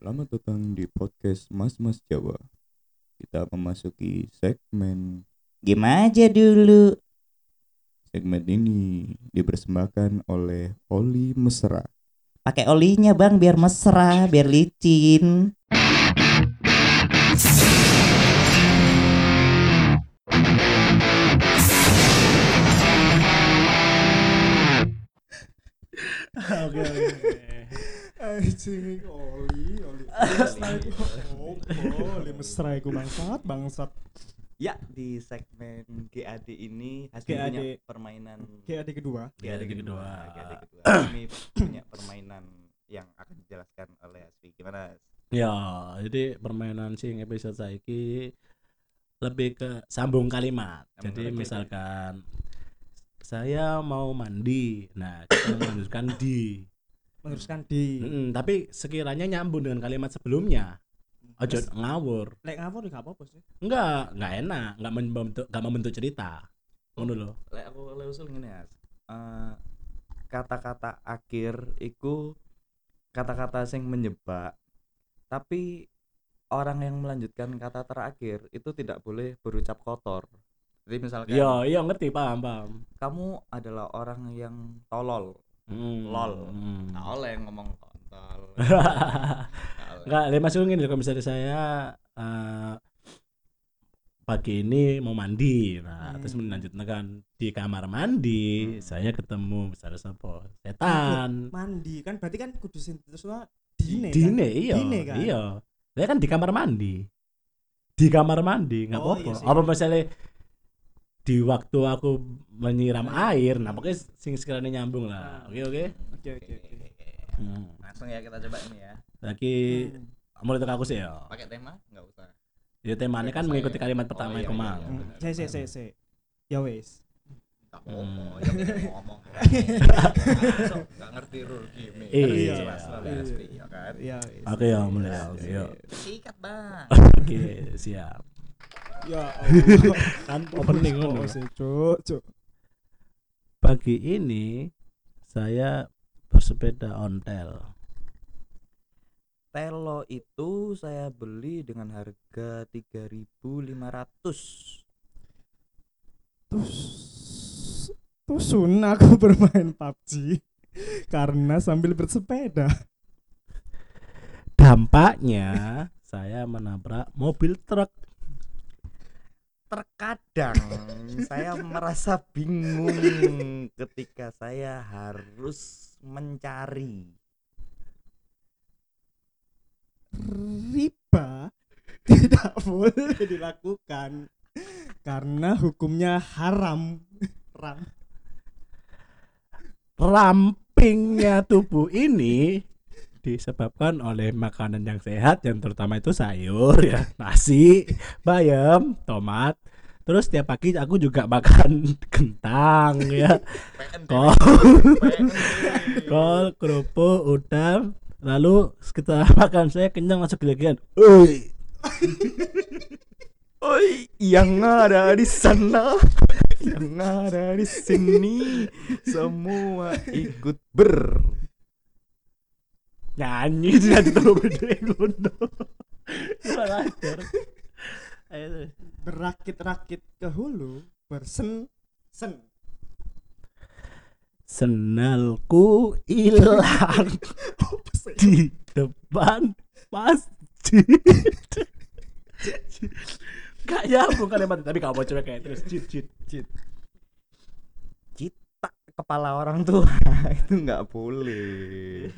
Selamat datang di podcast Mas Mas Jawa. Kita memasuki segmen Game aja dulu. segmen ini dipersembahkan oleh Oli Mesra. Pakai olinya bang biar mesra, biar licin. Oke oke. Anjing oli, oli. Mesra iku opo? Oli mesra iku bangsat, bangsat. Ya, di segmen GAD ini Hasbi GAD. punya permainan adik kedua. GAD kedua. GAD kedua. Ini punya permainan yang akan dijelaskan oleh Hasbi. Gimana? Ya, jadi permainan sing episode saiki lebih ke sambung kalimat. Sambung jadi kalimat. misalkan saya mau mandi. Nah, kita melanjutkan di. Meneruskan di Mm-mm, tapi sekiranya nyambung dengan kalimat sebelumnya. Ojo Terus, ngawur. lek ngawur ya gak apa-apa sih. Enggak, enggak enak, enggak membentuk enggak membentuk cerita. Ngono loh. Lek aku oleh usul ngene, Has. Eh, kata-kata akhir iku kata-kata sing menyebak. Tapi orang yang melanjutkan kata terakhir itu tidak boleh berucap kotor. Jadi misalkan Iya, iya ngerti, paham, paham. kamu adalah orang yang tolol. Mm, Lol. mm. Nggak oleh ngomong kontol. Nggak lima gini kalau misalnya saya eh, pagi ini mau mandi, nah terus Hmm. melanjutkan kan di kamar mandi, Hmm. saya ketemu misalnya siapa setan. Mandi kan berarti kan kudu sintetesnya dine. Dine, kan? iya, Dine kan. iya. Saya kan di kamar mandi, di kamar mandi, nggak Oh, apa-apa. iya. Apa misalnya di waktu aku menyiram air, nah pokoknya sing sekiranya nyambung lah. Oke oke. Oke oke oke. Hmm. Langsung ya kita coba ini ya. Lagi Hmm. mulai aku sih ya. Pakai tema? Enggak usah. Ya temanya kan Saya- mengikuti kalimat Oh, pertama iya, yang iya, iya. Benar. Saya saya saya saya. Ya wes. Enggak Hmm. ngomong, ya ngomong. Enggak ngerti rule game. Iya. Jelas lah Iya. Ya kan. Ya. Oke ya mulai ya. Oke. Sikat, Bang. Oke siap. Ya Allah. Kan opening ngono. Sih, cuk, cuk. Pagi ini saya bersepeda ontel. Telo itu saya beli dengan harga 3.500. Terus Tusun aku bermain PUBG karena sambil bersepeda. Dampaknya saya menabrak mobil truk. Terkadang saya merasa bingung ketika saya harus mencari riba tidak boleh dilakukan karena hukumnya haram. Ram. Rampingnya tubuh ini disebabkan oleh makanan yang sehat yang terutama itu sayur ya. Nasi bayam tomat. Terus tiap pagi aku juga makan kentang ya. Kol kol kerupuk udang. Lalu setelah makan saya kenyang masuk gila-gilaan Oi, Oi, yang ada di sana, yang ada di sini, semua ikut ber. Nyanyi dia terlalu gede ngono kurang ajar ayo terus. Berakit-rakit ke hulu bersen sen. Sendalku hilang sih? di depan masjid. Gak nyambung kalimat tapi gak mau coba kayak terus cit cit cit. Cita kepala orang tua itu nggak boleh.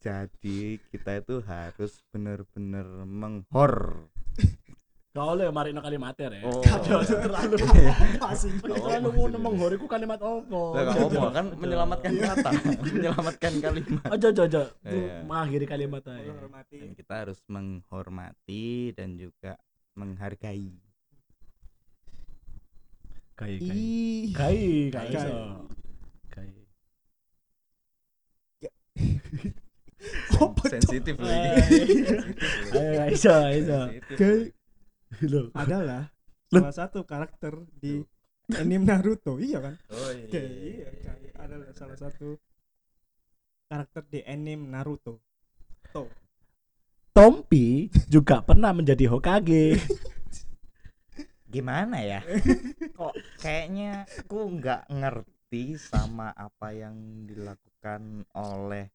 Jadi kita itu harus benar-benar menghor. Gak boleh mari no kalimat ya. Oh. Kacau terlalu. Apa sih? Terlalu mau menghoriku kalimat opo. Lah, nggak ngomong kan menyelamatkan kata, menyelamatkan kalimat. Aja aja aja. Iya. Mengakhiri kalimat aja. Menghormati. kita harus menghormati dan juga menghargai. Kai kai. Kai kai. Kai. Sensitif Eh, lagi. Ayo iso. Kayak Loh. adalah salah satu karakter di anime Naruto. Iya kan? Oh Oke, iya Kai adalah salah satu karakter di anime Naruto. To Tompi juga pernah menjadi Hokage. gimana ya? Kok kayaknya aku nggak ngerti sama apa yang dilakukan oleh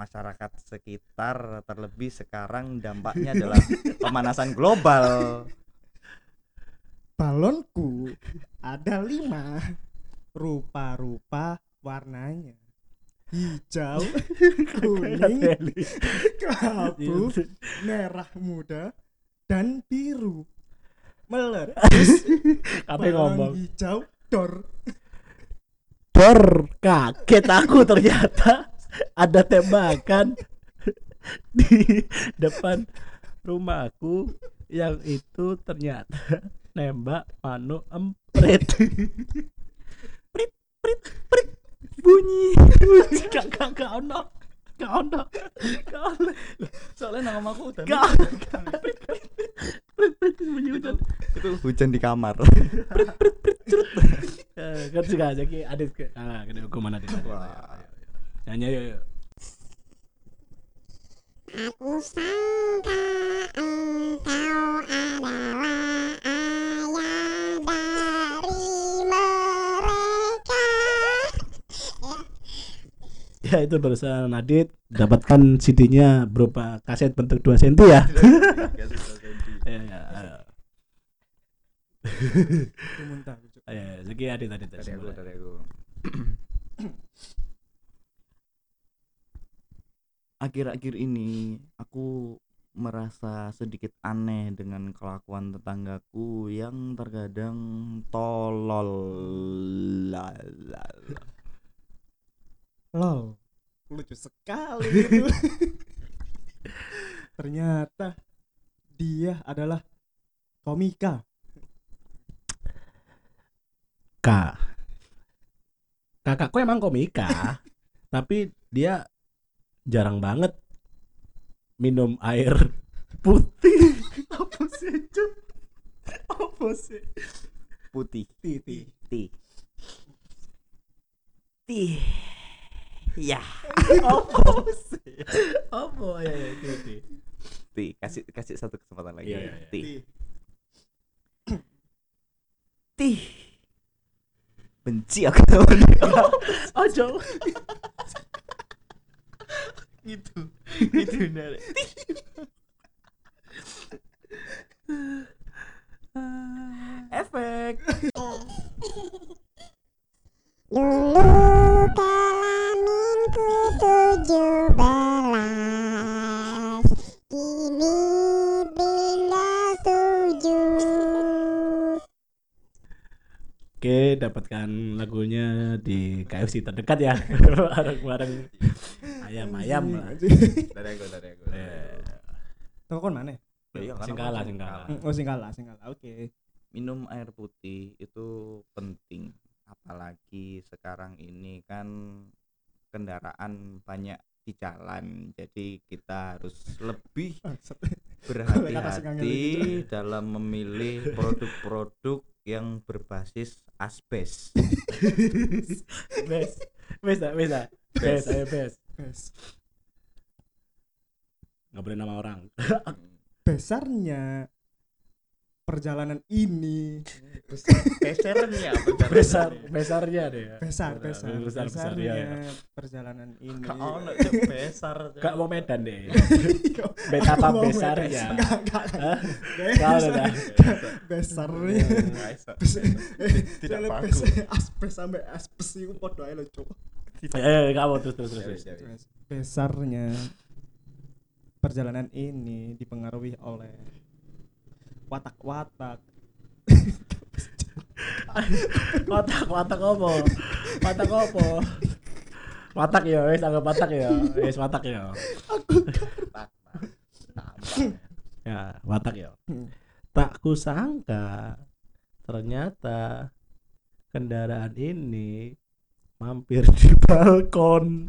masyarakat sekitar terlebih sekarang dampaknya adalah pemanasan global. Balonku ada lima. Rupa-rupa warnanya. Hijau kuning kelabu merah muda dan biru. Meletus Apa ngomong? balon hijau dor. Dor, kaget aku ternyata ada tembakan di depan rumahku yang itu ternyata nembak Manu emprit. prit prit prit bunyi. bunyi gak gak gak ono. Gak ono. Gak ono. soalnya nama aku udah Gak prit prit prit prit bunyi hujan. itu hujan di kamar Eh, kan juga aja ki adit ke ah kena hukuman adit. Nyanyi yuk, yuk. Aku sangka engkau adalah ayah dari mereka. Ya itu barusan Adit dapatkan CD-nya berupa kaset bentuk 2 cm ya. Ya, ya, muntah. Ayo, ayo, Zeki Adit Adit. dari aku Adit. dari aku akhir-akhir ini aku merasa sedikit aneh dengan kelakuan tetanggaku yang terkadang tolol. Lol. Lucu sekali. Itu ternyata dia adalah komika K. Kakakku emang komika, tapi dia jarang banget minum air putih. Apa sih, Cuk? Apa sih? putih Titi. tih tih ya Apa sih? Apa ya ya titi. tih kasih kasih satu kesempatan lagi Iya, iya, iya. tih tih benci aku sama dia Ojo. gitu itu itu nare di KFC terdekat ya. Bareng-bareng. Ayam-ayam lah. dari aku dari aku Eh, toko kon mana? Iya, kan sing aku kalah, langsung sing kalah. Hmm, oh sing kalah sing kalah oke. Minum air putih itu penting. Apalagi sekarang ini kan kendaraan banyak di jalan. Jadi kita harus lebih Berhati-hati gitu. dalam memilih produk-produk yang berbasis asbes Bes. Bes, bes. Bes, bes. Bes. Nggak boleh nama orang. besarnya perjalanan ini pesernya Besar, besarnya deh. besar besar besar, besar, besarnya ya, ya. perjalanan ini Kak ono Cuk, besar. Gak mau Medan deh. Betapa besarnya. Besarnya Nggak bisa. tidak bes- aspes sampai aspes itu podo ae lho cuk Eh, kamu terus terus terus. Ya, terus. ya, ya. besarnya perjalanan ini dipengaruhi oleh watak-watak Watak, watak apa? Watak apa? Watak ya, wes anggap watak ya. Wes watak ya. Tambah. Ya, watak ya. Tak kusangka ternyata kendaraan ini mampir di balkon.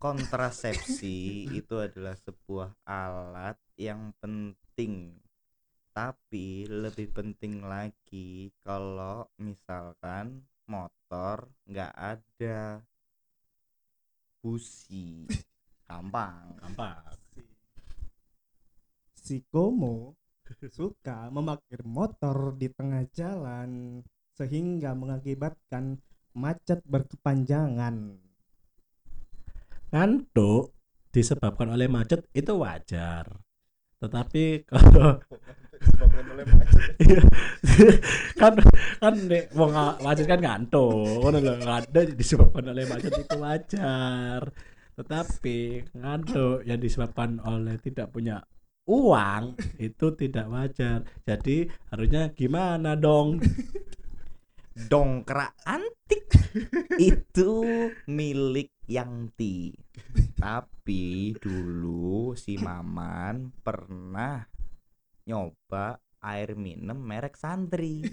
kontrasepsi itu adalah sebuah alat yang penting tapi lebih penting lagi kalau misalkan motor nggak ada busi gampang Gampang. si Komo suka memakir motor di tengah jalan sehingga mengakibatkan macet berkepanjangan. ngantuk disebabkan oleh macet itu wajar tetapi kalau. kan kan nek wong nga- macet kan ngantuk. Ngono lho ngantuk disebabkan oleh macet itu wajar. Tetapi ngantuk yang disebabkan oleh tidak punya uang itu tidak wajar. Jadi harusnya gimana dong? Dongkrak antik. Itu milik Yangti tapi dulu si Maman pernah nyoba air minum merek Santri.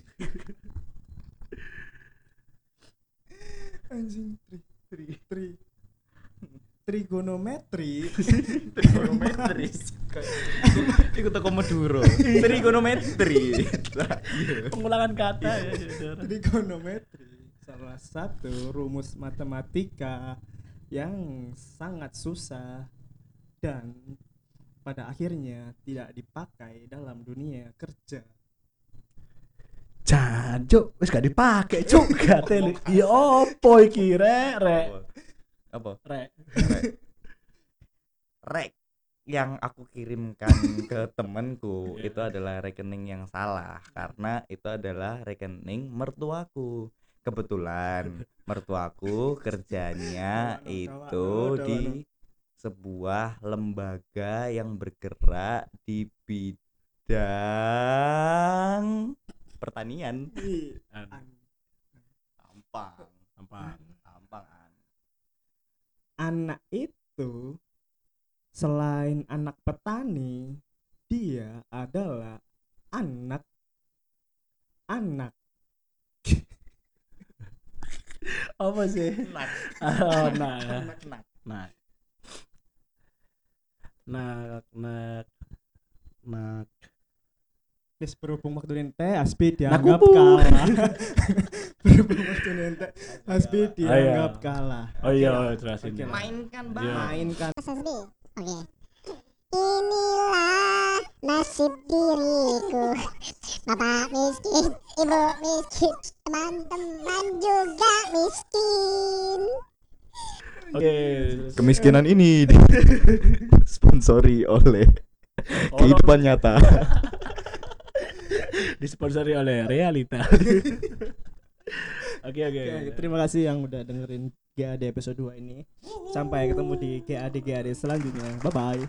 Anjing tri tri tri. Trigonometri. Trigonometri. Ikut toko Maduro. Trigonometri. Pengulangan kata ya. Trigonometri. Salah satu rumus matematika yang sangat susah dan pada akhirnya tidak dipakai dalam dunia kerja. Jancuk, wis gak dipakai cuk gatene. Ya opo iki rek? Rek. Apa? Rek. rek. Rek yang aku kirimkan ke temanku itu adalah rekening yang salah karena itu adalah rekening mertuaku. Kebetulan mertuaku kerjanya itu di sebuah lembaga yang bergerak di bidang pertanian tampang Gampang. tampang An. Anak itu selain anak petani, dia adalah anak anak Apa sih? Nak, Oh, nah. ya. nak, nak. Nah. Nak nak nak Wis berhubung waktu ente Aspi Nah, dianggap kalah. berhubung waktu ente Aspi iya. dianggap kalah. Oh iya, oh, jelasin. Oke, mainkan Iya. bang Mainkan Mas Hasbi. Oke. Inilah nasib diriku Bapak miskin, ibu miskin Teman-teman juga miskin Oke. Kemiskinan ini disponsori oleh Oh, kehidupan nyata. disponsori oleh realita. Oke oke. Oke, terima kasih yang udah dengerin GAD episode 2 ini. Sampai ketemu di GAD GAD selanjutnya. Bye bye.